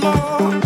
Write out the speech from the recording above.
more.